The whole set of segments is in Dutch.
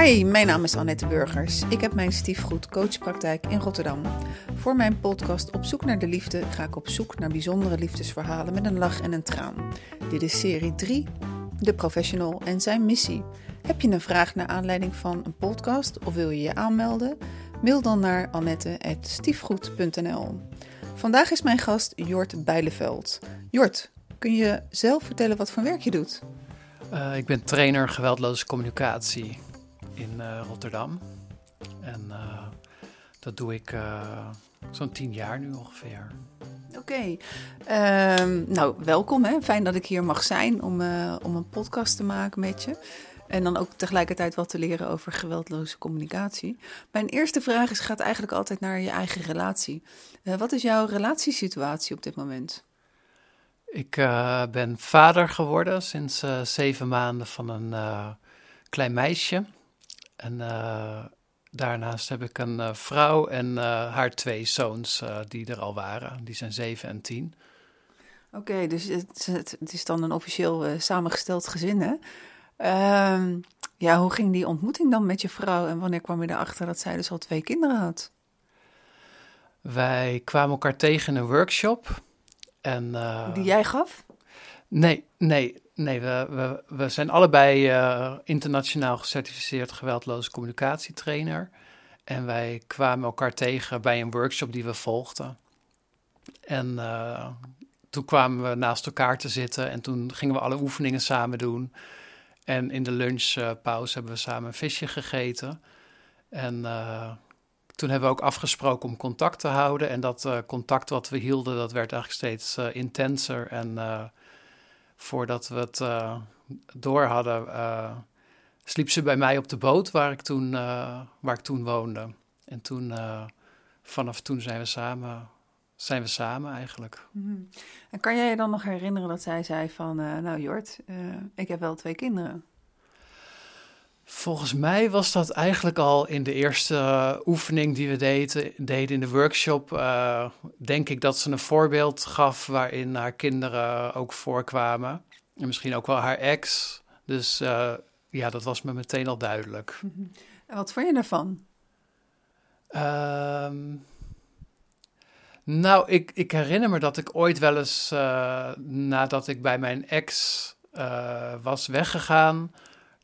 Hi, mijn naam is Annette Burgers. Ik heb mijn stiefgoed coachpraktijk in Rotterdam. Voor mijn podcast Op zoek naar de liefde ga ik op zoek naar bijzondere liefdesverhalen met een lach en een traan. Dit is serie 3, De Professional en zijn missie. Heb je een vraag naar aanleiding van een podcast of wil je je aanmelden? Mail dan naar annette.stiefgoed.nl Vandaag is mijn gast Jort Bijleveld. Jort, kun je zelf vertellen wat voor werk je doet? Uh, ik ben trainer geweldloze communicatie in uh, Rotterdam. En uh, dat doe ik zo'n tien jaar nu ongeveer. Oké, okay. Ehm, nou welkom. Hè? Fijn dat ik hier mag zijn om, om een podcast te maken met je. En dan ook tegelijkertijd wat te leren over geweldloze communicatie. Mijn eerste vraag is, gaat eigenlijk altijd naar je eigen relatie. wat is jouw relatiesituatie op dit moment? Ik uh, ben vader geworden sinds zeven maanden van een klein meisje. En daarnaast heb ik een vrouw en haar twee zoons die er al waren. Die zijn zeven en tien. Oké, okay, dus het, het, is dan een officieel samengesteld gezin, hè? Ehm, ja, hoe ging die ontmoeting dan met je vrouw en wanneer kwam je erachter dat zij dus al twee kinderen had? Wij kwamen elkaar tegen in een workshop. En, uh, Die jij gaf? Nee, nee, nee. We, we, we zijn allebei uh, internationaal gecertificeerd geweldloze communicatietrainer. En wij kwamen elkaar tegen bij een workshop die we volgden. En uh, toen kwamen we naast elkaar te zitten en toen gingen we alle oefeningen samen doen. En in de lunchpauze hebben we samen een visje gegeten. En uh, toen hebben we ook afgesproken om contact te houden. En dat contact wat we hielden, dat werd eigenlijk steeds intenser. En voordat we het door hadden, sliep ze bij mij op de boot waar ik toen, waar ik toen woonde. En toen, vanaf toen zijn we samen zijn we samen eigenlijk. Mm En kan jij je dan nog herinneren dat zij zei van, nou Jort, ik heb wel twee kinderen? Volgens mij was dat eigenlijk al in de eerste uh, oefening die we deden, deden in de workshop. denk ik dat ze een voorbeeld gaf waarin haar kinderen ook voorkwamen. En misschien ook wel haar ex. Dus ja, dat was me meteen al duidelijk. -hmm. En wat vond je daarvan? Ehm nou, ik, ik herinner me dat ik ooit wel eens, nadat ik bij mijn ex was weggegaan,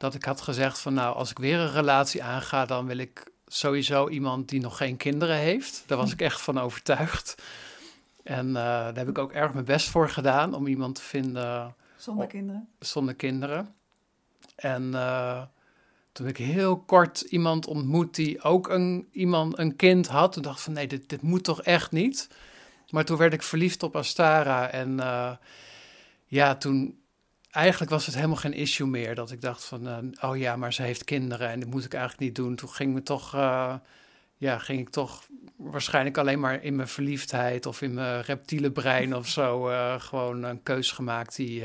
dat ik had gezegd van nou, als ik weer een relatie aanga, dan wil ik sowieso iemand die nog geen kinderen heeft. Daar was ik echt van overtuigd. En uh, daar heb ik ook erg mijn best voor gedaan om iemand te vinden. Zonder kinderen? Zonder kinderen. En toen heb ik heel kort iemand ontmoet die ook een, iemand, een kind had. Toen dacht ik van nee, dit, dit moet toch echt niet. Maar toen werd ik verliefd op Astara. En uh, ja, toen eigenlijk was het helemaal geen issue meer. Dat ik dacht van, uh, oh ja, maar ze heeft kinderen en dat moet ik eigenlijk niet doen. Toen ging me toch, uh, ja, ging ik toch waarschijnlijk alleen maar in mijn verliefdheid of in mijn reptiele brein of zo gewoon een keus gemaakt die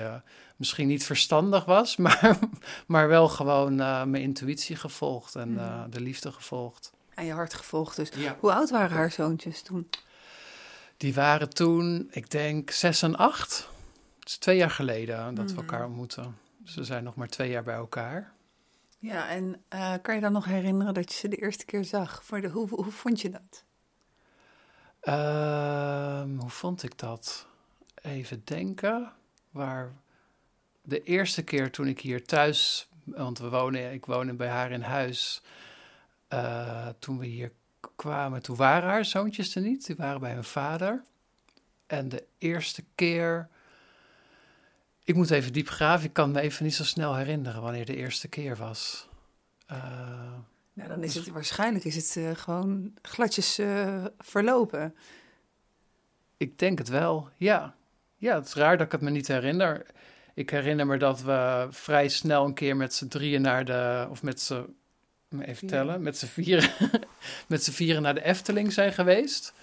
misschien niet verstandig was, maar, maar wel gewoon mijn intuïtie gevolgd en uh, de liefde gevolgd. En je hart gevolgd dus. Ja. Hoe oud waren haar zoontjes toen? Die waren toen, ik denk, zes en acht. Het is twee jaar geleden dat we Mhm. elkaar ontmoeten. Dus we zijn nog maar twee jaar bij elkaar. Ja, en uh, kan je dan nog herinneren dat je ze de eerste keer zag? Voor de, hoe, hoe vond je dat? Uh, hoe vond ik dat? Even denken. Waar de eerste keer toen ik hier thuis, want we wonen, ik woon bij haar in huis. Uh, toen we hier kwamen, toen waren haar zoontjes er niet. Die waren bij hun vader. En de eerste keer. Ik moet even diep graven. Ik kan me even niet zo snel herinneren wanneer de eerste keer was. Uh, nou, dan is het waarschijnlijk is het uh, gewoon gladjes uh, verlopen. Ik denk het wel, ja. Ja, het is raar dat ik het me niet herinner. Ik herinner me dat we vrij snel een keer met z'n drieën naar de, of met z'n, even Vier. tellen, met z'n vieren, met z'n vieren naar de Efteling zijn geweest.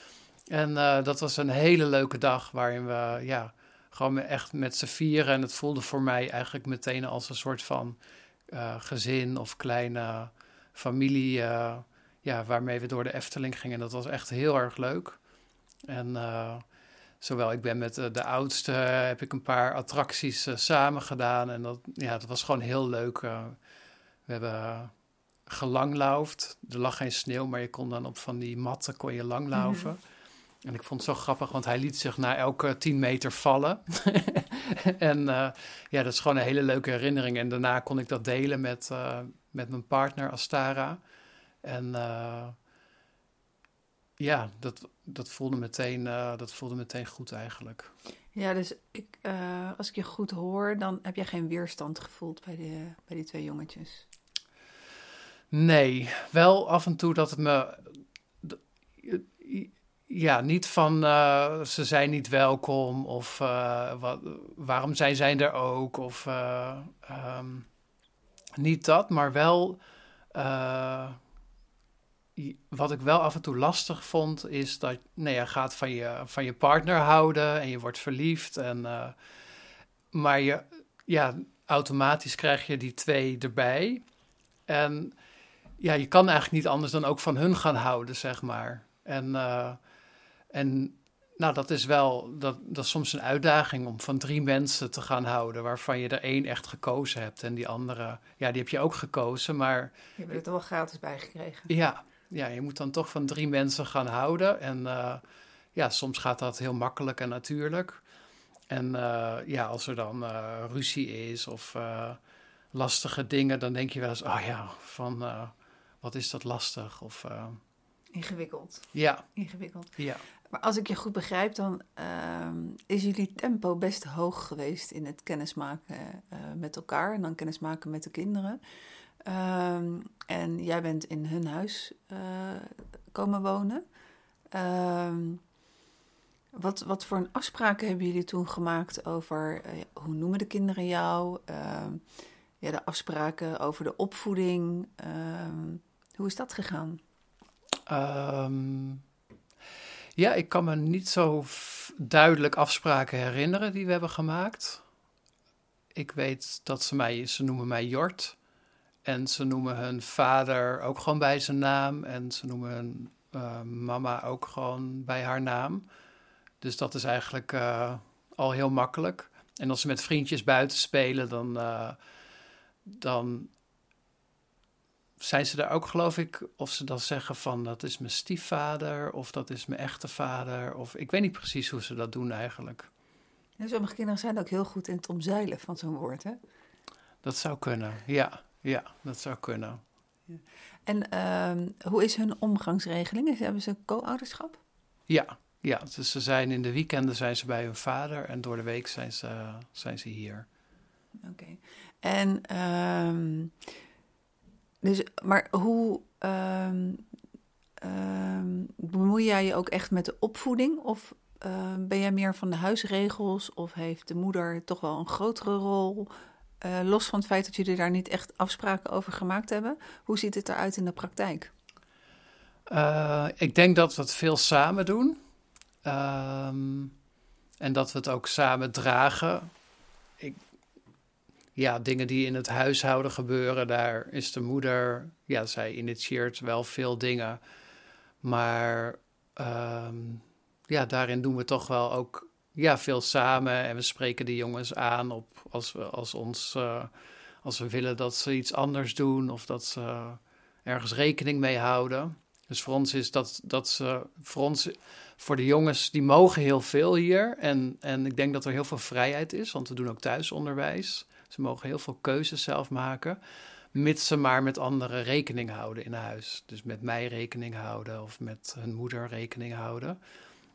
En dat was een hele leuke dag waarin we, ja, gewoon echt met z'n vieren. En het voelde voor mij eigenlijk meteen als een soort van uh, gezin of kleine familie, uh, ja, waarmee we door de Efteling gingen. Dat was echt heel erg leuk. En uh, zowel ik ben met de oudste, heb ik een paar attracties samen gedaan. En dat, ja, dat was gewoon heel leuk. We hebben gelanglaufd. Er lag geen sneeuw, maar je kon dan op van die matten kon je langlaufen. En ik vond het zo grappig, want hij liet zich na elke 10 meter vallen. en eh, ja, dat is gewoon een hele leuke herinnering. En daarna kon ik dat delen met, eh, met mijn partner Astara. En eh, ja, dat, dat, voelde meteen, dat voelde meteen goed eigenlijk. Ja, dus ik, als ik je goed hoor, dan heb jij geen weerstand gevoeld bij, de, bij die twee jongetjes? Nee, wel af en toe dat het me ja, niet van uh, ze zijn niet welkom of uh, wat, waarom zijn zij er ook of uh, um, niet dat, maar wel wat ik wel af en toe lastig vond is dat nee, je gaat van je, van je partner houden en je wordt verliefd en maar je ja automatisch krijg je die twee erbij. En ja je kan eigenlijk niet anders dan ook van hun gaan houden zeg maar. En en nou, dat is wel, dat, dat is soms een uitdaging om van drie mensen te gaan houden, waarvan je er één echt gekozen hebt en die andere, ja, die heb je ook gekozen, maar... Je hebt het er wel gratis bij gekregen. Ja, ja, je moet dan toch van drie mensen gaan houden en uh, ja, soms gaat dat heel makkelijk en natuurlijk. En uh, ja, als er dan uh, ruzie is of lastige dingen, dan denk je wel eens, oh ja, van wat is dat lastig of... Ingewikkeld. Ja. Ingewikkeld. Ja. Maar als ik je goed begrijp, dan uh, is jullie tempo best hoog geweest in het kennismaken uh, met elkaar en dan kennismaken met de kinderen. Uh, en jij bent in hun huis eh, komen wonen. Ehm, wat, wat voor een afspraken hebben jullie toen gemaakt over eh, hoe noemen de kinderen jou? Ehm, ja, de afspraken over de opvoeding. hoe is dat gegaan? Ja, ik kan me niet zo duidelijk afspraken herinneren die we hebben gemaakt. Ik weet dat ze mij, ze noemen mij Jort. En ze noemen hun vader ook gewoon bij zijn naam. En ze noemen hun uh, mama ook gewoon bij haar naam. Dus dat is eigenlijk uh, al heel makkelijk. En als ze met vriendjes buiten spelen, dan, uh, dan zijn ze daar ook, geloof ik, of ze dan zeggen van dat is mijn stiefvader of dat is mijn echte vader. Of ik weet niet precies hoe ze dat doen eigenlijk. Ja, sommige kinderen zijn ook heel goed in het omzeilen van zo'n woord, hè? Dat zou kunnen, ja. Ja, dat zou kunnen. Ja. En uh, hoe is hun omgangsregeling? Hebben ze co-ouderschap? Ja, ja. Dus ze zijn in de weekenden zijn ze bij hun vader en door de week zijn ze, zijn ze hier. Oké. En... Uh, dus, maar hoe um, bemoei jij je ook echt met de opvoeding? Of uh, ben jij meer van de huisregels? Of heeft de moeder toch wel een grotere rol? Uh, los van het feit dat jullie daar niet echt afspraken over gemaakt hebben. Hoe ziet het eruit in de praktijk? Uh, ik denk dat we het veel samen doen. En dat we het ook samen dragen. Ja, dingen die in het huishouden gebeuren, daar is de moeder, ja, zij initieert wel veel dingen. Maar um, ja, daarin doen we toch wel ook ja, veel samen. En we spreken die jongens aan op als we, als ons, uh, als we willen dat ze iets anders doen of dat ze ergens rekening mee houden. Dus voor ons is dat, dat ze, voor ons, voor de jongens, die mogen heel veel hier. En, en ik denk dat er heel veel vrijheid is, want we doen ook thuisonderwijs. Ze mogen heel veel keuzes zelf maken, mits ze maar met anderen rekening houden in huis. Dus met mij rekening houden of met hun moeder rekening houden.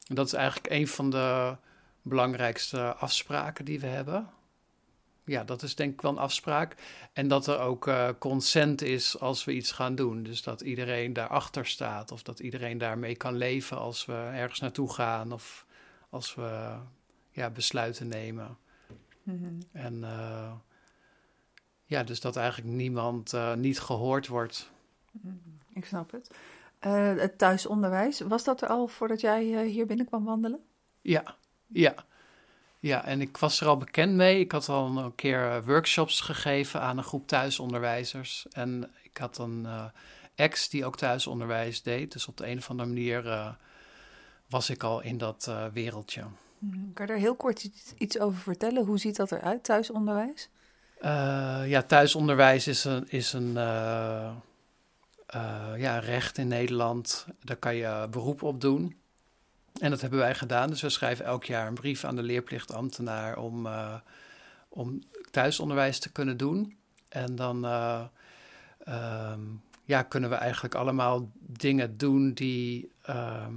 En dat is eigenlijk een van de belangrijkste afspraken die we hebben. Ja, dat is denk ik wel een afspraak. En dat er ook uh, consent is als we iets gaan doen. Dus dat iedereen daarachter staat. Of dat iedereen daarmee kan leven als we ergens naartoe gaan. Of als we ja, besluiten nemen. Mm -hmm. En uh, ja, dus dat eigenlijk niemand uh, niet gehoord wordt. Ik snap het. Uh, het thuisonderwijs, was dat er al voordat jij uh, hier binnen kwam wandelen? Ja, ja. Ja, en ik was er al bekend mee. Ik had al een keer workshops gegeven aan een groep thuisonderwijzers. En ik had een ex die ook thuisonderwijs deed. Dus op de een of andere manier was ik al in dat wereldje. Mhm. Kan je daar heel kort iets over vertellen? Hoe ziet dat eruit, thuisonderwijs? Uh, ja, thuisonderwijs is een, is een, uh, ja, recht in Nederland. Daar kan je beroep op doen. En dat hebben wij gedaan. Dus we schrijven elk jaar een brief aan de leerplichtambtenaar om, om thuisonderwijs te kunnen doen. En dan ehm, ja, kunnen we eigenlijk allemaal dingen doen die, ehm,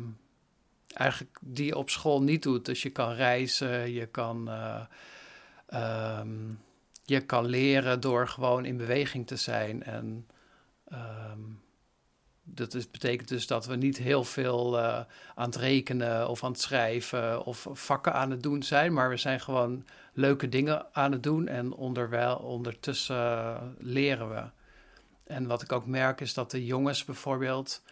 eigenlijk die je op school niet doet. Dus je kan reizen, je kan, uh, je kan leren door gewoon in beweging te zijn. En ehm, dat is, betekent dus dat we niet heel veel uh, aan het rekenen of aan het schrijven of vakken aan het doen zijn, maar we zijn gewoon leuke dingen aan het doen en onderwijl, ondertussen leren we. En wat ik ook merk is dat de jongens bijvoorbeeld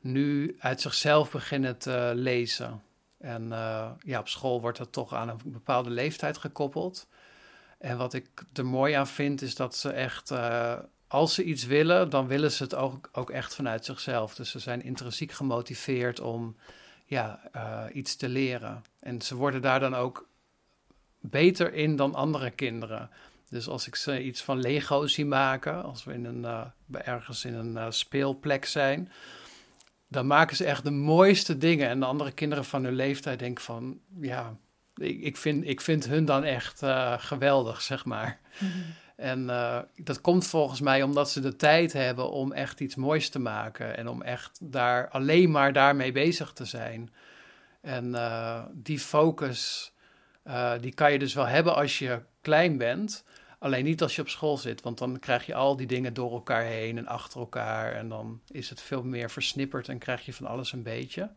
nu uit zichzelf beginnen te lezen. En uh, ja, op school wordt dat toch aan een bepaalde leeftijd gekoppeld. En wat ik er mooi aan vind, is dat ze echt, uh, als ze iets willen, dan willen ze het ook, ook echt vanuit zichzelf. Dus ze zijn intrinsiek gemotiveerd om ja, uh, iets te leren. En ze worden daar dan ook beter in dan andere kinderen. Dus als ik ze iets van Lego zie maken, als we in een, uh, ergens in een speelplek zijn, dan maken ze echt de mooiste dingen. En de andere kinderen van hun leeftijd denken van, ja, ik, ik vind, ik vind hun dan echt uh, geweldig, zeg maar. Mm -hmm. En dat komt volgens mij omdat ze de tijd hebben om echt iets moois te maken. En om echt daar alleen maar daarmee bezig te zijn. En die focus, die kan je dus wel hebben als je klein bent. Alleen niet als je op school zit, want dan krijg je al die dingen door elkaar heen en achter elkaar. En dan is het veel meer versnipperd en krijg je van alles een beetje.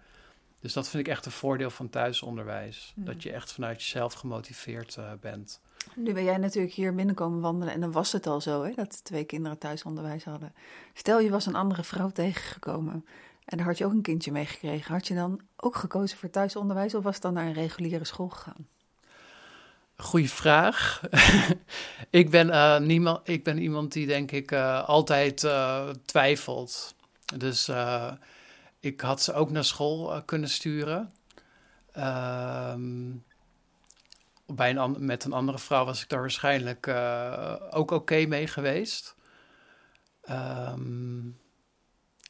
Dus dat vind ik echt een voordeel van thuisonderwijs. Mm. Dat je echt vanuit jezelf gemotiveerd uh, bent. Nu ben jij natuurlijk hier binnenkomen wandelen en dan was het al zo hè, dat twee kinderen thuisonderwijs hadden. Stel je was een andere vrouw tegengekomen en daar had je ook een kindje meegekregen. Had je dan ook gekozen voor thuisonderwijs of was het dan naar een reguliere school gegaan? Goeie vraag. ik, ben, uh, niemand, ik ben iemand die denk ik uh, altijd twijfelt. Dus ik had ze ook naar school kunnen sturen. Um, bij een met een andere vrouw was ik daar waarschijnlijk ook oké mee geweest. Um,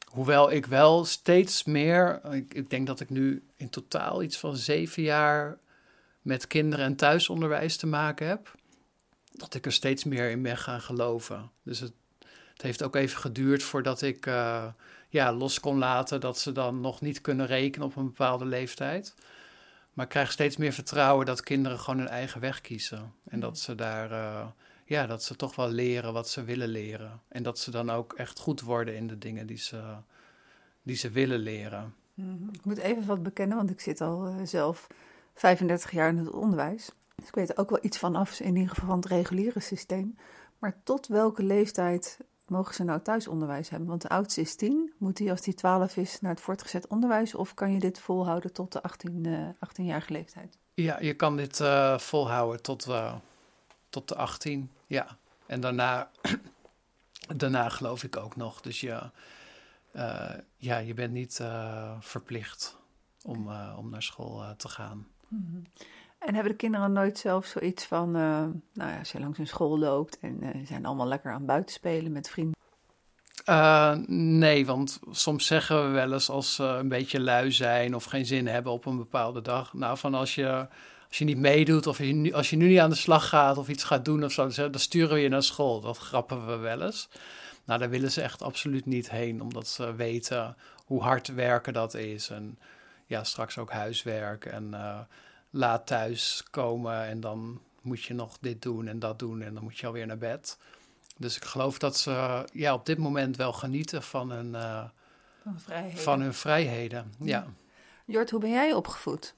hoewel ik wel steeds meer, ik, ik denk dat ik nu in totaal iets van zeven jaar met kinderen en thuisonderwijs te maken heb, dat ik er steeds meer in ben gaan geloven. Dus het, het heeft ook even geduurd voordat ik uh, ja, los kon laten dat ze dan nog niet kunnen rekenen op een bepaalde leeftijd. Maar ik krijg steeds meer vertrouwen dat kinderen gewoon hun eigen weg kiezen. En dat ze daar, uh, ja, dat ze toch wel leren wat ze willen leren. En dat ze dan ook echt goed worden in de dingen die ze, die ze willen leren. Mhm. Ik moet even wat bekennen, want ik zit al uh, zelf 35 jaar in het onderwijs. Dus ik weet er ook wel iets van af, in ieder geval van het reguliere systeem. Maar tot welke leeftijd mogen ze nou thuisonderwijs hebben? Want de oudste is 10. Moet hij als hij 12 is naar het voortgezet onderwijs? Of kan je dit volhouden tot de 18, uh, 18-jarige leeftijd? Ja, je kan dit uh, volhouden tot, uh, tot de 18. Ja. En daarna, daarna geloof ik ook nog. Dus ja, uh, ja je bent niet verplicht om, om naar school te gaan. Mhm. En hebben de kinderen nooit zelf zoiets van, uh, nou ja, als je langs een school loopt en uh, zijn allemaal lekker aan buiten spelen met vrienden? Uh, nee, want soms zeggen we wel eens als ze een beetje lui zijn of geen zin hebben op een bepaalde dag. Nou, van als je, als je niet meedoet of als je nu niet aan de slag gaat of iets gaat doen of zo, dan sturen we je naar school. Dat grappen we wel eens. Nou, daar willen ze echt absoluut niet heen, omdat ze weten hoe hard werken dat is. En ja, straks ook huiswerk en laat thuis komen en dan moet je nog dit doen en dat doen en dan moet je alweer naar bed. Dus ik geloof dat ze ja, op dit moment wel genieten van hun, uh, van, vrijheden. van hun vrijheden. Ja. Jort, hoe ben jij opgevoed?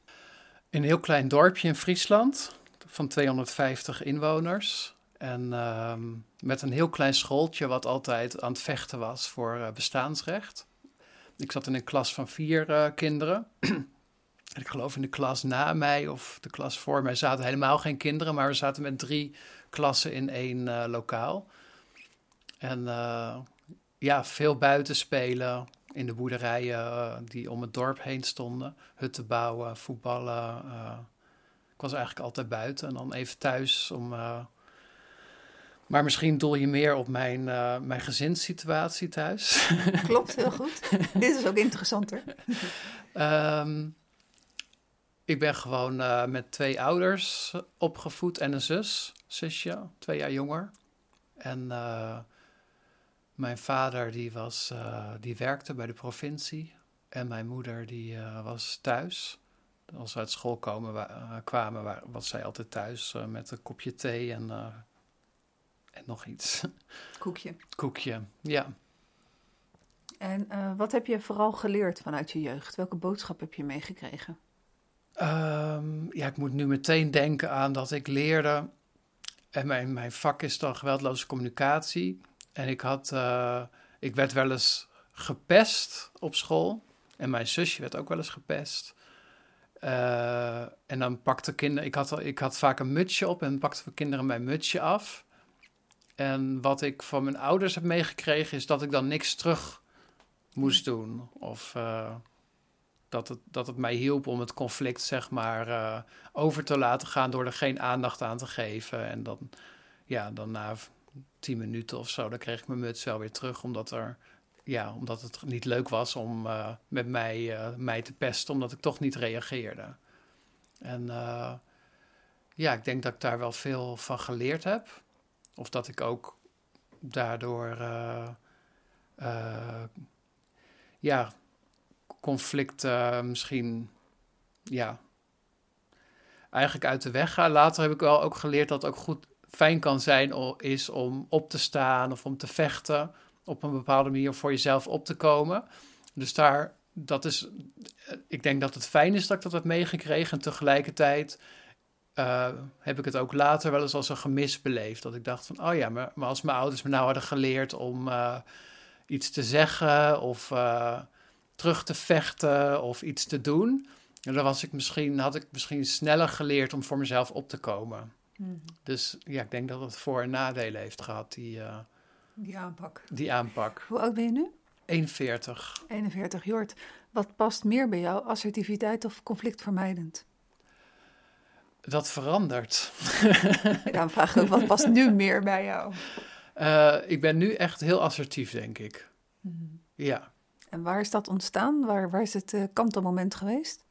In een heel klein dorpje in Friesland van 250 inwoners. En uh, met een heel klein schooltje wat altijd aan het vechten was voor uh, bestaansrecht. Ik zat in een klas van vier kinderen. Ik geloof in de klas na mij of de klas voor mij zaten helemaal geen kinderen, maar we zaten met drie klassen in één uh, lokaal. En uh, ja, veel buiten spelen in de boerderijen die om het dorp heen stonden. Hutten bouwen, voetballen. ik was eigenlijk altijd buiten en dan even thuis om Maar misschien doel je meer op mijn, mijn gezinssituatie thuis. Klopt, heel goed. Dit is ook interessanter. um, ik ben gewoon uh, met twee ouders opgevoed en een zus, zusje, twee jaar jonger. En uh, mijn vader die, was, die werkte bij de provincie en mijn moeder die was thuis als we uit school komen, kwamen, was zij altijd thuis met een kopje thee en en nog iets. Koekje. Koekje, ja. En wat heb je vooral geleerd vanuit je jeugd? Welke boodschap heb je meegekregen? Um, ja, ik moet nu meteen denken aan dat ik leerde. En mijn, mijn vak is dan geweldloze communicatie. En ik had, uh, ik werd wel eens gepest op school. En mijn zusje werd ook wel eens gepest. Uh, en dan pakte kinderen, ik had, ik had vaak een mutsje op en pakten we kinderen mijn mutsje af. En wat ik van mijn ouders heb meegekregen is dat ik dan niks terug moest doen. Of uh, dat, het, dat het mij hielp om het conflict, zeg maar, uh, over te laten gaan door er geen aandacht aan te geven. En dan, ja, dan na tien minuten of zo, dan kreeg ik mijn muts wel weer terug, omdat er. Ja, omdat het niet leuk was om uh, met mij, mij te pesten, omdat ik toch niet reageerde. En ja, ik denk dat ik daar wel veel van geleerd heb. Of dat ik ook daardoor ja, conflicten misschien ja, eigenlijk uit de weg ga. Later heb ik wel ook geleerd dat het ook goed fijn kan zijn is om op te staan of om te vechten op een bepaalde manier voor jezelf op te komen. Dus daar, dat is, ik denk dat het fijn is dat ik dat heb meegekregen en tegelijkertijd uh, heb ik het ook later wel eens als een gemis beleefd. Dat ik dacht van, oh ja, maar, maar als mijn ouders me nou hadden geleerd om uh, iets te zeggen of terug te vechten of iets te doen, dan was ik misschien, had ik misschien sneller geleerd om voor mezelf op te komen. Mm. Dus ja, ik denk dat het voor- en nadelen heeft gehad, die, die aanpak. Die aanpak. Hoe oud ben je nu? 41. 41, Jort. Wat past meer bij jou, assertiviteit of conflictvermijdend? Dat verandert. Dan vraag ik ook, wat past nu meer bij jou? Uh, ik ben nu echt heel assertief, denk ik. Mm. Ja. En waar is dat ontstaan? Waar, waar is het uh, kantelmoment geweest?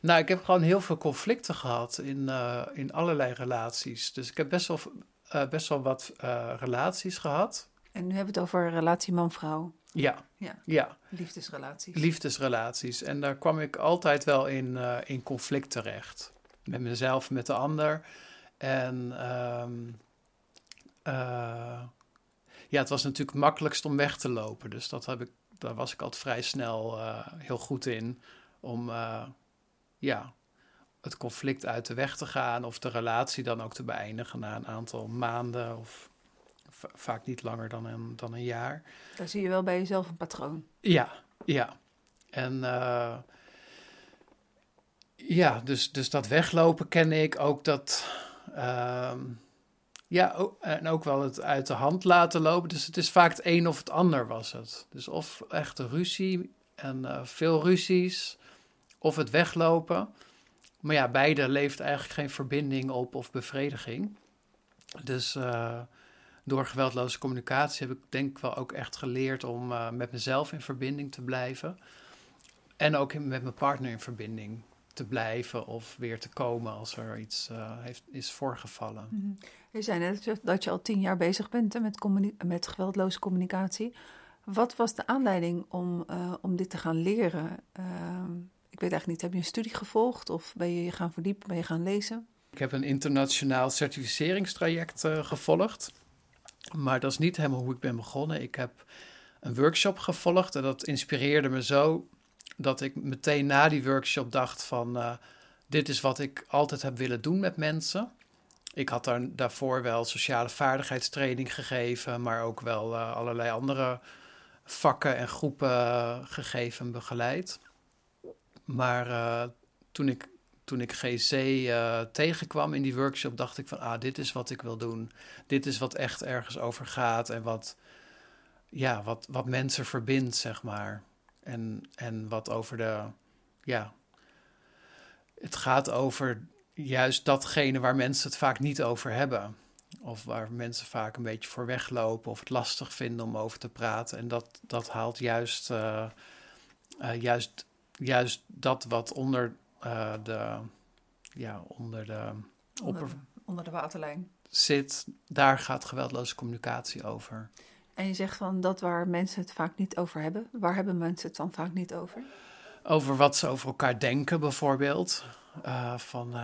Nou, ik heb gewoon heel veel conflicten gehad in, uh, in allerlei relaties. Dus ik heb best wel, best wel wat relaties gehad. En nu hebben we het over relatie man-vrouw. Ja. ja. ja. Liefdesrelaties. Liefdesrelaties. En daar kwam ik altijd wel in, in conflict terecht met mezelf, met de ander. En uh, ja, het was natuurlijk het makkelijkst om weg te lopen. Dus dat heb ik, daar was ik altijd vrij snel uh, heel goed in. Om uh, ja, het conflict uit de weg te gaan of de relatie dan ook te beëindigen na een aantal maanden of vaak niet langer dan een, dan een jaar. Daar zie je wel bij jezelf een patroon. Ja, ja. En ja, dus, dus dat weglopen ken ik. Ook dat. Uh, ja, en ook wel het uit de hand laten lopen. Dus het is vaak het een of het ander was het. Dus of echt ruzie en uh, veel ruzies, of het weglopen. Maar ja, beide levert eigenlijk geen verbinding op of bevrediging. Dus uh, door geweldloze communicatie heb ik denk ik wel ook echt geleerd om uh, met mezelf in verbinding te blijven. En ook met mijn partner in verbinding te blijven of weer te komen als er iets uh, heeft, is voorgevallen. Mm -hmm. Je zei net dat je al tien jaar bezig bent met, met geweldloze communicatie. Wat was de aanleiding om, uh, om dit te gaan leren? Uh, ik weet eigenlijk niet, heb je een studie gevolgd of ben je je gaan verdiepen, ben je gaan lezen? Ik heb een internationaal certificeringstraject uh, gevolgd. Maar dat is niet helemaal hoe ik ben begonnen. Ik heb een workshop gevolgd en dat inspireerde me zo dat ik meteen na die workshop dacht van uh, dit is wat ik altijd heb willen doen met mensen. Ik had daar, daarvoor wel sociale vaardigheidstraining gegeven, maar ook wel uh, allerlei andere vakken en groepen gegeven en begeleid. Maar toen, ik, toen ik GC tegenkwam in die workshop, dacht ik van ah, dit is wat ik wil doen. Dit is wat echt ergens over gaat en wat, ja, wat, wat mensen verbindt, zeg maar. En, en wat over de, ja, het gaat over juist datgene waar mensen het vaak niet over hebben. Of waar mensen vaak een beetje voor weglopen of het lastig vinden om over te praten. En dat, dat haalt juist, uh, uh, juist, juist dat wat onder uh, de, ja, onder de, onder, onder de waterlijn zit, daar gaat geweldloze communicatie over. En je zegt van dat waar mensen het vaak niet over hebben. Waar hebben mensen het dan vaak niet over? Over wat ze over elkaar denken, bijvoorbeeld. Uh, van uh,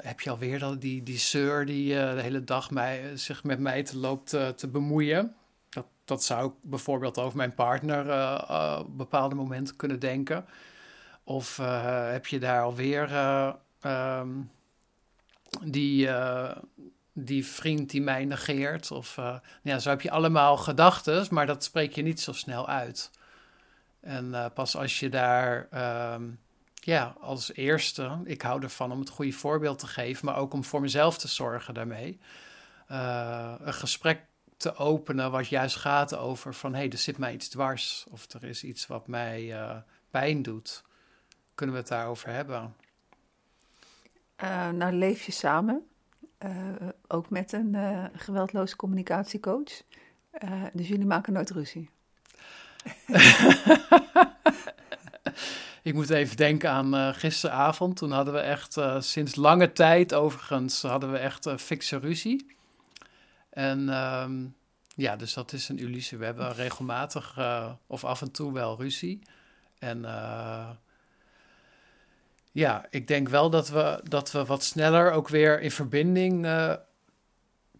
heb je alweer dat, die, die zeur die uh, de hele dag mij, zich met mij te loopt te bemoeien. Dat, dat zou ik bijvoorbeeld over mijn partner op bepaalde momenten kunnen denken. Of heb je daar alweer um, die, die vriend die mij negeert? Of ja, zo heb je allemaal gedachten, maar dat spreek je niet zo snel uit. En pas als je daar. Um, ja, als eerste, ik hou ervan om het goede voorbeeld te geven, maar ook om voor mezelf te zorgen daarmee. Uh, een gesprek te openen wat juist gaat over van hé, hey, er zit mij iets dwars of er is iets wat mij pijn doet. Kunnen we het daarover hebben? Nou, leef je samen, ook met een geweldloze communicatiecoach. dus jullie maken nooit ruzie. Ik moet even denken aan gisteravond. Toen hadden we echt sinds lange tijd, overigens, hadden we echt fikse ruzie. En um, ja, dus dat is een illusie. We hebben regelmatig of af en toe wel ruzie. En ja, ik denk wel dat we, dat we wat sneller ook weer in verbinding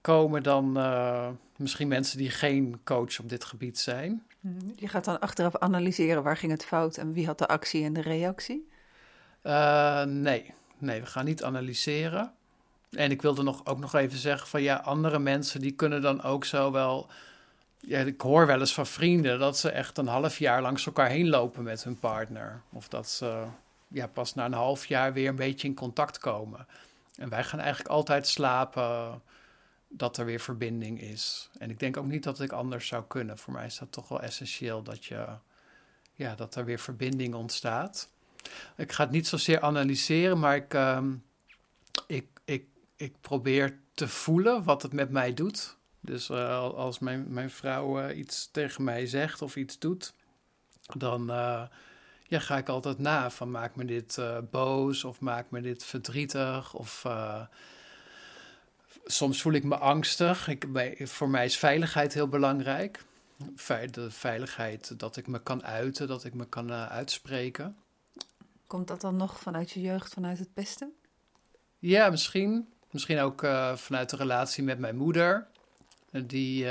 komen dan misschien mensen die geen coach op dit gebied zijn. Mhm. Je gaat dan achteraf analyseren waar ging het fout en wie had de actie en de reactie? Uh, nee, nee, we gaan niet analyseren. En ik wilde nog, ook nog even zeggen van ja, andere mensen die kunnen dan ook zo wel... Ja, ik hoor wel eens van vrienden dat ze echt een half jaar langs elkaar heen lopen met hun partner. Of dat ze ja, pas na een half jaar weer een beetje in contact komen. En wij gaan eigenlijk altijd slapen dat er weer verbinding is. En ik denk ook niet dat ik anders zou kunnen. Voor mij is dat toch wel essentieel dat, je, ja, dat er weer verbinding ontstaat. Ik ga het niet zozeer analyseren, maar ik, uh, ik, ik, ik probeer te voelen wat het met mij doet. Dus uh, als mijn, mijn vrouw uh, iets tegen mij zegt of iets doet, dan uh, ja, ga ik altijd na van maak me dit boos of maak me dit verdrietig of soms voel ik me angstig. Ik, bij, voor mij is veiligheid heel belangrijk. De veiligheid dat ik me kan uiten, dat ik me kan uh, uitspreken. Komt dat dan nog vanuit je jeugd, vanuit het pesten? Ja, misschien. Misschien ook vanuit de relatie met mijn moeder. Die,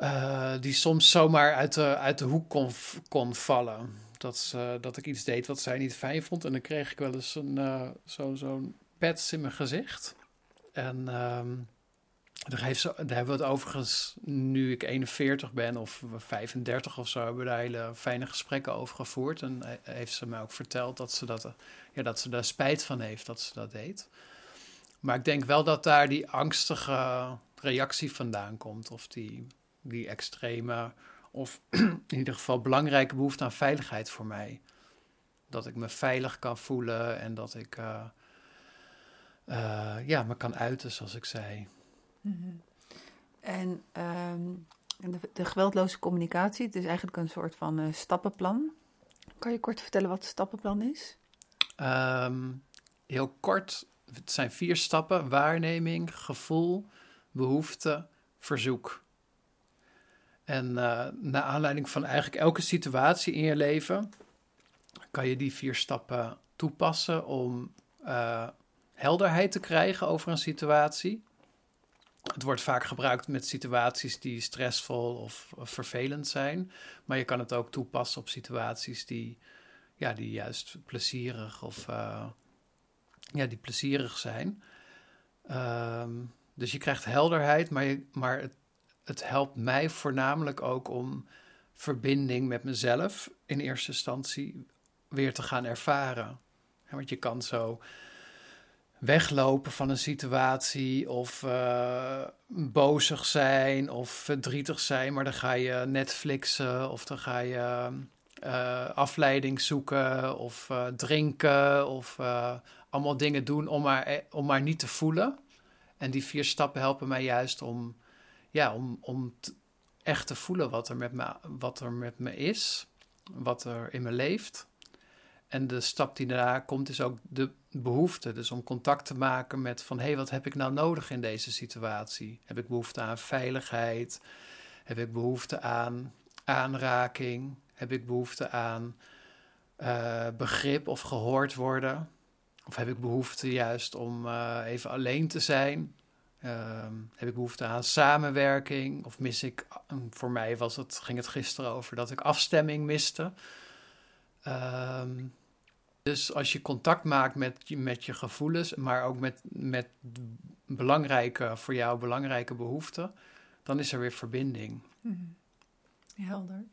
uh, die soms zomaar uit de, uit de hoek kon, kon vallen. Dat, dat ik iets deed wat zij niet fijn vond. En dan kreeg ik wel eens een, zo'n zo pets in mijn gezicht. En um, daar, ze, hebben we het overigens, nu ik 41 ben of 35 of zo, hebben we daar hele fijne gesprekken over gevoerd. En heeft ze mij ook verteld dat ze, dat, ja, dat ze daar spijt van heeft dat ze dat deed. Maar ik denk wel dat daar die angstige reactie vandaan komt. Of die, die extreme, of in ieder geval belangrijke behoefte aan veiligheid voor mij. Dat ik me veilig kan voelen en dat ik... Uh, uh, ja, me kan uiten, zoals ik zei. Mm -hmm. En um, de, de, geweldloze communicatie, het is eigenlijk een soort van uh, stappenplan. Kan je kort vertellen wat het stappenplan is? Um, heel kort, het zijn vier stappen: waarneming, gevoel, behoefte, verzoek. En uh, naar aanleiding van eigenlijk elke situatie in je leven kan je die vier stappen toepassen om uh, helderheid te krijgen over een situatie. Het wordt vaak gebruikt met situaties die stressvol of, vervelend zijn. Maar je kan het ook toepassen op situaties die, ja, die juist plezierig of uh, ja, die plezierig zijn. Um, dus je krijgt helderheid, maar, je, maar het, het helpt mij voornamelijk ook om verbinding met mezelf in eerste instantie weer te gaan ervaren. want je kan zo weglopen van een situatie of uh, bozig zijn of verdrietig zijn, maar dan ga je Netflixen of dan ga je uh, afleiding zoeken of uh, drinken of allemaal dingen doen om maar, om maar niet te voelen. En die vier stappen helpen mij juist om, ja, om, om echt te voelen wat er, met me, wat er met me is, wat er in me leeft. En de stap die daarna komt is ook de behoefte. Dus om contact te maken met van hey, wat heb ik nou nodig in deze situatie? Heb ik behoefte aan veiligheid? Heb ik behoefte aan aanraking? Heb ik behoefte aan uh, begrip of gehoord worden? Of heb ik behoefte juist om uh, even alleen te zijn? Uh, heb ik behoefte aan samenwerking? Of mis ik, voor mij was het, ging het gisteren over dat ik afstemming miste. Um, dus als je contact maakt met, met je gevoelens, maar ook met, met belangrijke, voor jou belangrijke behoeften, dan is er weer verbinding. Mm Helder.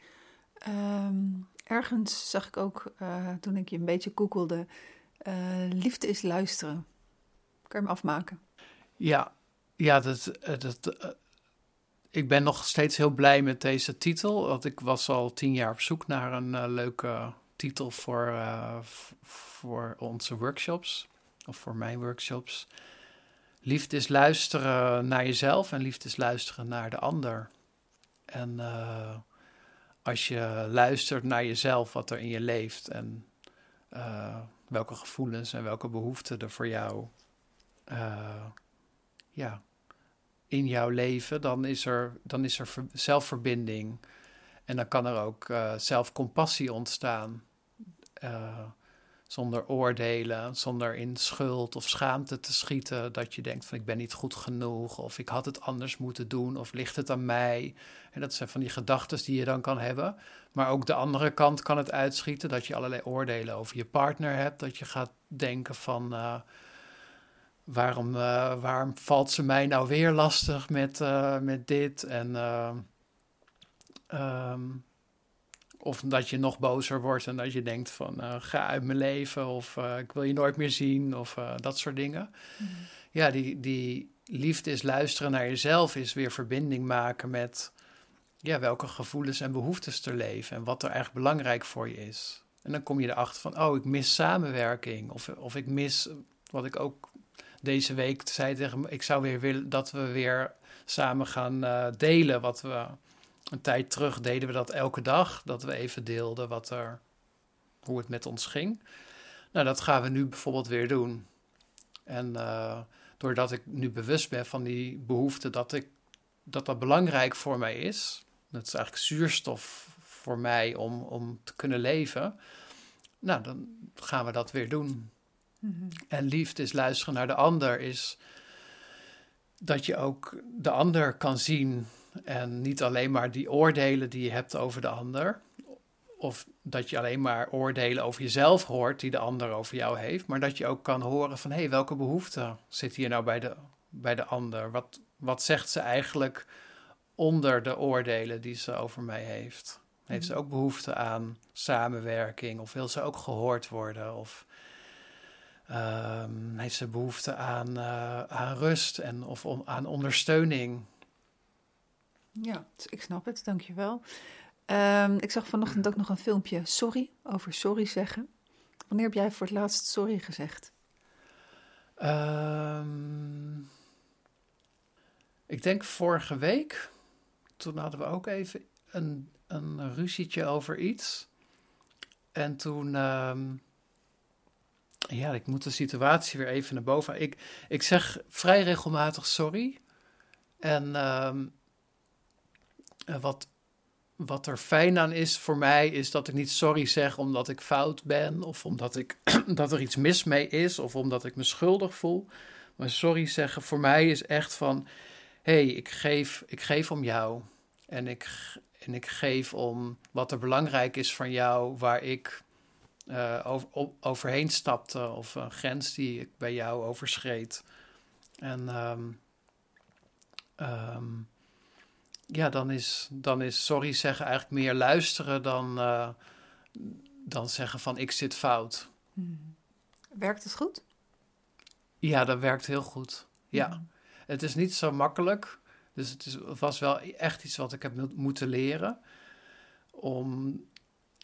Um, ergens zag ik ook, uh, toen ik je een beetje koekelde, uh, liefde is luisteren. Kan je hem afmaken? Ja, ja dat, eh, dat, ik ben nog steeds heel blij met deze titel. Want ik was al tien jaar op zoek naar een leuke titel voor, voor onze workshops. Of voor mijn workshops. Liefde is luisteren naar jezelf en liefde is luisteren naar de ander. En als je luistert naar jezelf, wat er in je leeft en welke gevoelens en welke behoeften er voor jou ja, in jouw leven, dan is er, dan is er zelfverbinding. En dan kan er ook uh, zelfcompassie ontstaan zonder oordelen, zonder in schuld of schaamte te schieten. Dat je denkt van ik ben niet goed genoeg of ik had het anders moeten doen of ligt het aan mij. En dat zijn van die gedachten die je dan kan hebben. Maar ook de andere kant kan het uitschieten dat je allerlei oordelen over je partner hebt. Dat je gaat denken van uh, waarom, uh, waarom valt ze mij nou weer lastig met, uh, met dit en... Um, of dat je nog bozer wordt en dat je denkt van ga uit mijn leven of ik wil je nooit meer zien of dat soort dingen. Mm. Ja, die, die liefde is luisteren naar jezelf, is weer verbinding maken met ja, welke gevoelens en behoeftes er leven en wat er echt belangrijk voor je is. En dan kom je erachter van, oh, ik mis samenwerking of, of ik mis, wat ik ook deze week zei tegen me, ik zou weer willen dat we weer samen gaan delen wat we een tijd terug deden we dat elke dag, dat we even deelden wat er, hoe het met ons ging. Nou, dat gaan we nu bijvoorbeeld weer doen. En uh, doordat ik nu bewust ben van die behoefte dat, ik, dat dat belangrijk voor mij is, dat is eigenlijk zuurstof voor mij om, om te kunnen leven, nou, dan gaan we dat weer doen. Mm-hmm. En liefde is luisteren naar de ander, is dat je ook de ander kan zien en niet alleen maar die oordelen die je hebt over de ander. Of dat je alleen maar oordelen over jezelf hoort die de ander over jou heeft. Maar dat je ook kan horen van hé, hey, welke behoefte zit hier nou bij de, bij de ander? Wat, wat zegt ze eigenlijk onder de oordelen die ze over mij heeft? Heeft ze ook behoefte aan samenwerking? Of wil ze ook gehoord worden? Of um, heeft ze behoefte aan, uh, aan rust en of aan ondersteuning? Ja, ik snap het, dankjewel. Um, ik zag vanochtend ook nog een filmpje Sorry, over sorry zeggen. Wanneer heb jij voor het laatst sorry gezegd? Um, ik denk vorige week. Toen hadden we ook even een, een ruzietje over iets. En toen... Um, ja, ik moet de situatie weer even naar boven. Ik, ik zeg vrij regelmatig sorry. En um, wat, wat er fijn aan is voor mij, is dat ik niet sorry zeg omdat ik fout ben, of omdat ik, dat er iets mis mee is, of omdat ik me schuldig voel. Maar sorry zeggen voor mij is echt van: hé, hey, ik, geef, ik geef om jou. En ik, en ik geef om wat er belangrijk is van jou, waar ik uh, over, overheen stapte, of een grens die ik bij jou overschreed. En um, um, ja, dan is, dan is sorry zeggen eigenlijk meer luisteren dan, uh, dan zeggen van ik zit fout. Hmm. Werkt het goed? Ja, dat werkt heel goed. Ja, hmm. het is niet zo makkelijk. Dus het, is, het was wel echt iets wat ik heb moeten leren. Om,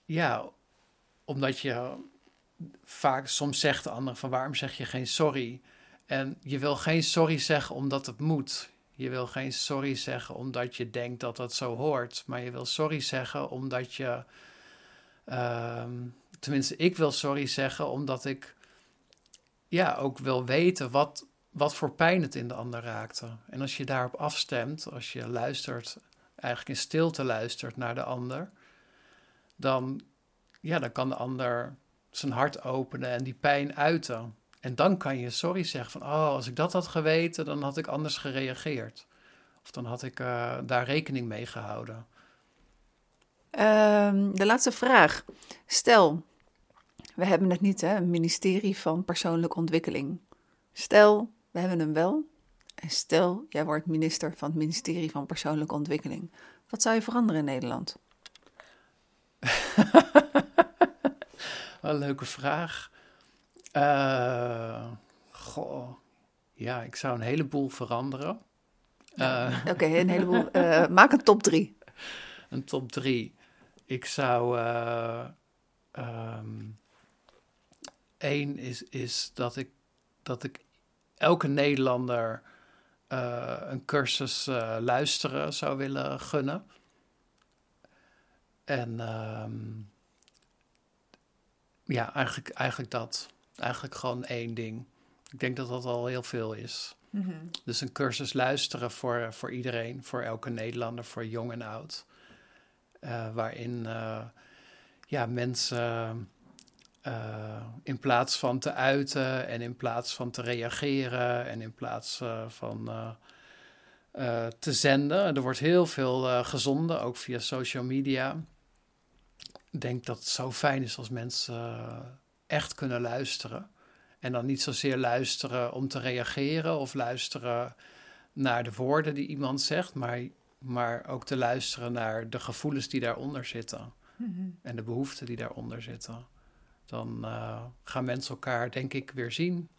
ja, omdat je vaak soms zegt de ander van waarom zeg je geen sorry? En je wil geen sorry zeggen omdat het moet. Je wil geen sorry zeggen omdat je denkt dat dat zo hoort. Maar je wil sorry zeggen omdat je. ehm, tenminste, ik wil sorry zeggen omdat ik. Ja, ook wil weten wat, wat voor pijn het in de ander raakte. En als je daarop afstemt, als je luistert, eigenlijk in stilte luistert naar de ander. dan, ja, dan kan de ander zijn hart openen en die pijn uiten. En dan kan je sorry zeggen van, oh, als ik dat had geweten, dan had ik anders gereageerd. Of dan had ik eh, daar rekening mee gehouden. Ehm, de laatste vraag. Stel, we hebben het niet, hè, een ministerie van persoonlijke ontwikkeling. Stel, we hebben hem wel. En stel, jij wordt minister van het ministerie van persoonlijke ontwikkeling. Wat zou je veranderen in Nederland? Een leuke vraag. Eh, goh, ja, ik zou een heleboel veranderen. Eh, Oké, een heleboel. eh, maak een top drie. een top drie. Ik zou. eh ehm, één is, is dat ik, dat ik elke Nederlander een cursus luisteren zou willen gunnen. En ehm, ja, eigenlijk, eigenlijk dat. Eigenlijk gewoon één ding. Ik denk dat dat al heel veel is. Dus een cursus luisteren voor, voor iedereen, voor elke Nederlander, voor jong en oud. Eh, waarin eh, ja, mensen eh, in plaats van te uiten en in plaats van te reageren en in plaats van te zenden. Er wordt heel veel gezonden, ook via social media. Ik denk dat het zo fijn is als mensen eh, echt kunnen luisteren. En dan niet zozeer luisteren om te reageren of luisteren naar de woorden die iemand zegt, maar, maar ook te luisteren naar de gevoelens die daaronder zitten en de behoeften die daaronder zitten. Dan eh, gaan mensen elkaar, denk ik, weer zien.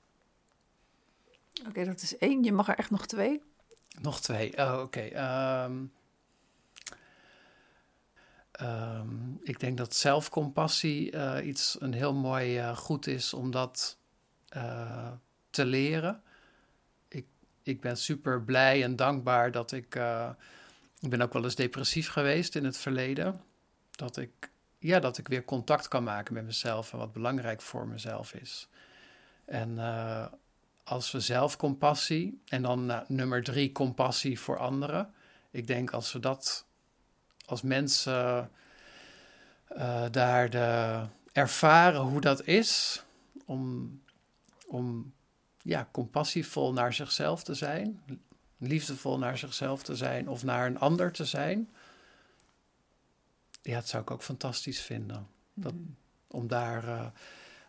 Oké, dat is één. Je mag er echt nog twee. Nog twee. Oh, oké. Ehm, ehm, ik denk dat zelfcompassie eh, iets een heel mooi eh, goed is om dat eh, te leren. Ik, ik ben super blij en dankbaar dat ik. ik ben ook wel eens depressief geweest in het verleden. Dat ik, ja, dat ik weer contact kan maken met mezelf en wat belangrijk voor mezelf is. En als we zelfcompassie en dan nummer drie, compassie voor anderen. Ik denk als we dat als mensen eh, daar de, ervaren hoe dat is om, om ja, compassievol naar zichzelf te zijn, liefdevol naar zichzelf te zijn of naar een ander te zijn. Ja, dat zou ik ook fantastisch vinden. Dat, om daar eh,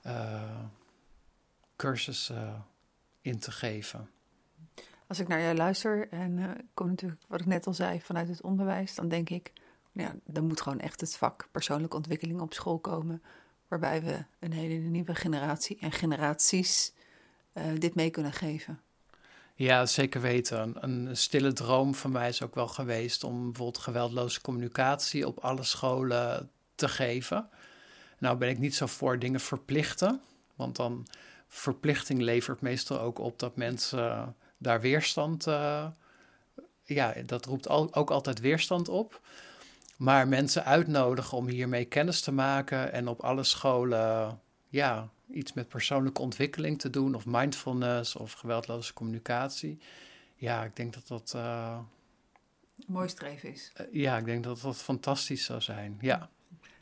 eh, cursussen in te geven. Als ik naar jou luister en eh, ik kom natuurlijk, wat ik net al zei, vanuit het onderwijs, dan denk ik, ja, dan moet gewoon echt het vak persoonlijke ontwikkeling op school komen, waarbij we een hele nieuwe generatie en generaties eh, dit mee kunnen geven. Ja, zeker weten. Een, stille droom van mij is ook wel geweest om bijvoorbeeld geweldloze communicatie op alle scholen te geven. Nou ben ik niet zo voor dingen verplichten, want dan verplichting levert meestal ook op dat mensen daar weerstand, eh, ja, dat roept ook altijd weerstand op. Maar mensen uitnodigen om hiermee kennis te maken en op alle scholen, ja, iets met persoonlijke ontwikkeling te doen, of mindfulness of geweldloze communicatie. Ja, ik denk dat dat, eh, Mooi streven is. eh, ja, ik denk dat dat fantastisch zou zijn. Ja.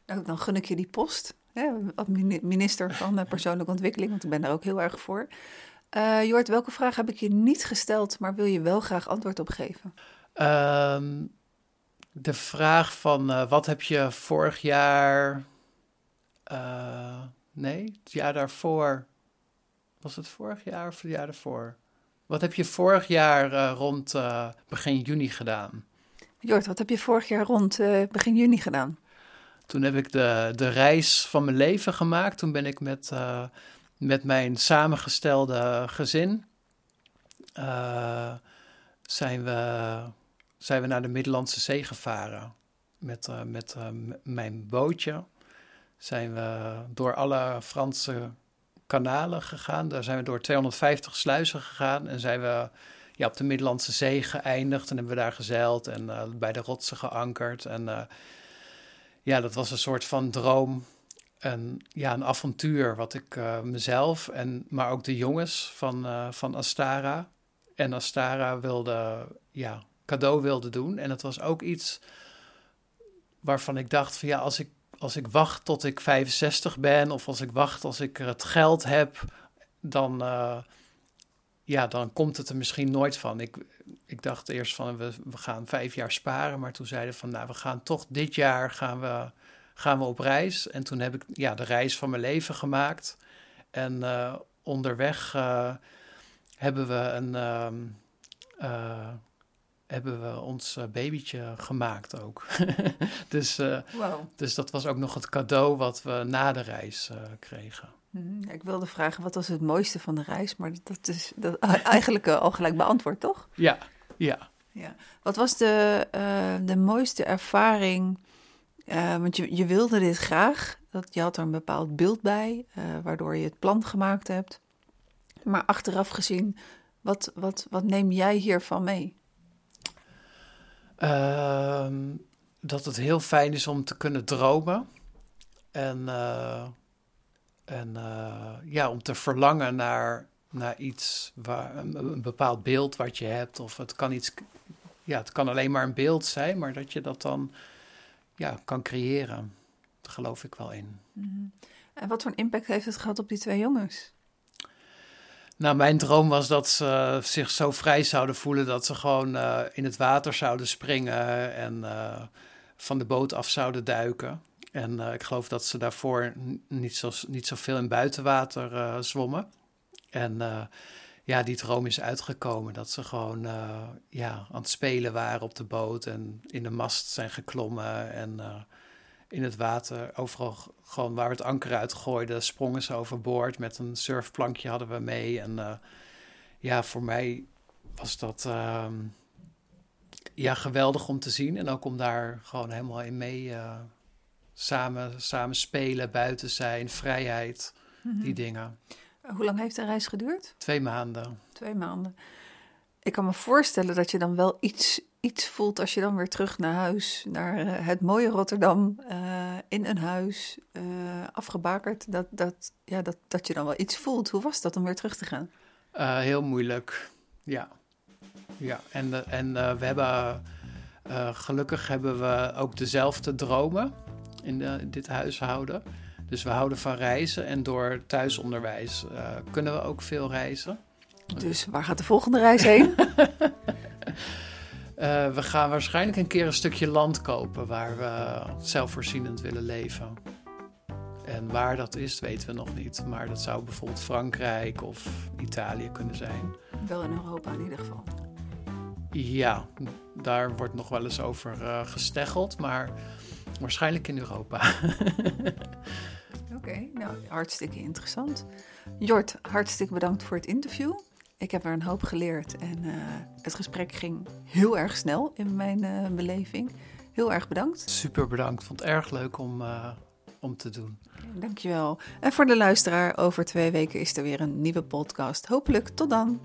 Nou, dan gun ik je die post, hè, als mini- minister van eh, persoonlijke ontwikkeling, want ik ben daar ook heel erg voor. Jort, welke vraag heb ik je niet gesteld, maar wil je wel graag antwoord op geven? Ehm, de vraag van eh, wat heb je vorig jaar. eh, nee, het jaar daarvoor. Was het vorig jaar of het jaar daarvoor? Wat heb je vorig jaar eh, rond begin juni gedaan? Jort, wat heb je vorig jaar rond begin juni gedaan? Toen heb ik de, de reis van mijn leven gemaakt. Toen ben ik met, met mijn samengestelde gezin. zijn, we, zijn we naar de Middellandse Zee gevaren. Met, eh, met eh, mijn bootje zijn we door alle Franse kanalen gegaan. Daar zijn we door 250 sluizen gegaan en zijn we ja, op de Middellandse Zee geëindigd. En hebben we daar gezeild en uh, bij de rotsen geankerd. En ja, dat was een soort van droom. En ja, een avontuur wat ik mezelf en maar ook de jongens van, van Astara en Astara wilde ja, cadeau wilde doen. En het was ook iets waarvan ik dacht van ja, als ik, als ik wacht tot ik 65 ben of als ik wacht als ik het geld heb, dan, uh, ja, dan komt het er misschien nooit van. Ik, ik dacht eerst van we, we gaan vijf jaar sparen, maar toen zeiden van nou we gaan toch dit jaar gaan we, gaan we op reis. En toen heb ik ja, de reis van mijn leven gemaakt. En uh, onderweg uh, hebben we een... Uh, hebben we ons babytje gemaakt ook. dus, uh, wow. dus dat was ook nog het cadeau wat we na de reis uh, kregen. Mm, ik wilde vragen, wat was het mooiste van de reis? Maar dat is dat, eigenlijk al gelijk beantwoord, toch? Ja, ja. ja. Wat was de, de mooiste ervaring? want je, je wilde dit graag. Dat, je had er een bepaald beeld bij, waardoor je het plan gemaakt hebt. Maar achteraf gezien, wat, wat, wat neem jij hiervan mee? Uh, dat het heel fijn is om te kunnen dromen. En, uh, en uh, ja, om te verlangen naar, naar iets, waar, een, bepaald beeld wat je hebt. Of het kan iets, ja, het kan alleen maar een beeld zijn, maar dat je dat dan ja, kan creëren. Daar geloof ik wel in. -hmm. En wat voor een impact heeft het gehad op die twee jongens? Nou, mijn droom was dat ze zich zo vrij zouden voelen dat ze gewoon uh, in het water zouden springen en uh, van de boot af zouden duiken. En uh, ik geloof dat ze daarvoor niet, zo, niet zoveel in buitenwater zwommen. En ja, die droom is uitgekomen. Dat ze gewoon ja, aan het spelen waren op de boot en in de mast zijn geklommen en in het water. Overal gewoon waar we het anker uitgooiden, sprongen ze overboord. Met een surfplankje hadden we mee. En uh, ja, voor mij was dat uh, ja, geweldig om te zien. En ook om daar gewoon helemaal in mee uh, samen, samen spelen, buiten zijn, vrijheid, mm -hmm. die dingen. Hoe lang heeft de reis geduurd? Twee maanden. Twee maanden. Ik kan me voorstellen dat je dan wel iets iets voelt als je dan weer terug naar huis, naar uh, het mooie Rotterdam, uh, in een huis, uh, afgebakerd, dat, dat, ja, dat, dat je dan wel iets voelt. Hoe was dat om weer terug te gaan? heel moeilijk, ja. Ja, en, en we hebben, gelukkig hebben we ook dezelfde dromen in, de, in dit huishouden. Dus we houden van reizen en door thuisonderwijs kunnen we ook veel reizen. Dus waar gaat de volgende reis heen? Uh, we gaan waarschijnlijk een keer een stukje land kopen waar we zelfvoorzienend willen leven. En waar dat is, weten we nog niet. Maar dat zou bijvoorbeeld Frankrijk of Italië kunnen zijn. Wel in Europa in ieder geval. Ja, daar wordt nog wel eens over uh, gesteggeld, maar waarschijnlijk in Europa. Oké, okay, nou hartstikke interessant. Jort, hartstikke bedankt voor het interview. Ik heb er een hoop geleerd en uh, het gesprek ging heel erg snel in mijn uh, beleving. Heel erg bedankt. Super bedankt. Vond het erg leuk om, uh, om te doen. Dankjewel. En voor de luisteraar, over twee weken is er weer een nieuwe podcast. Hopelijk tot dan.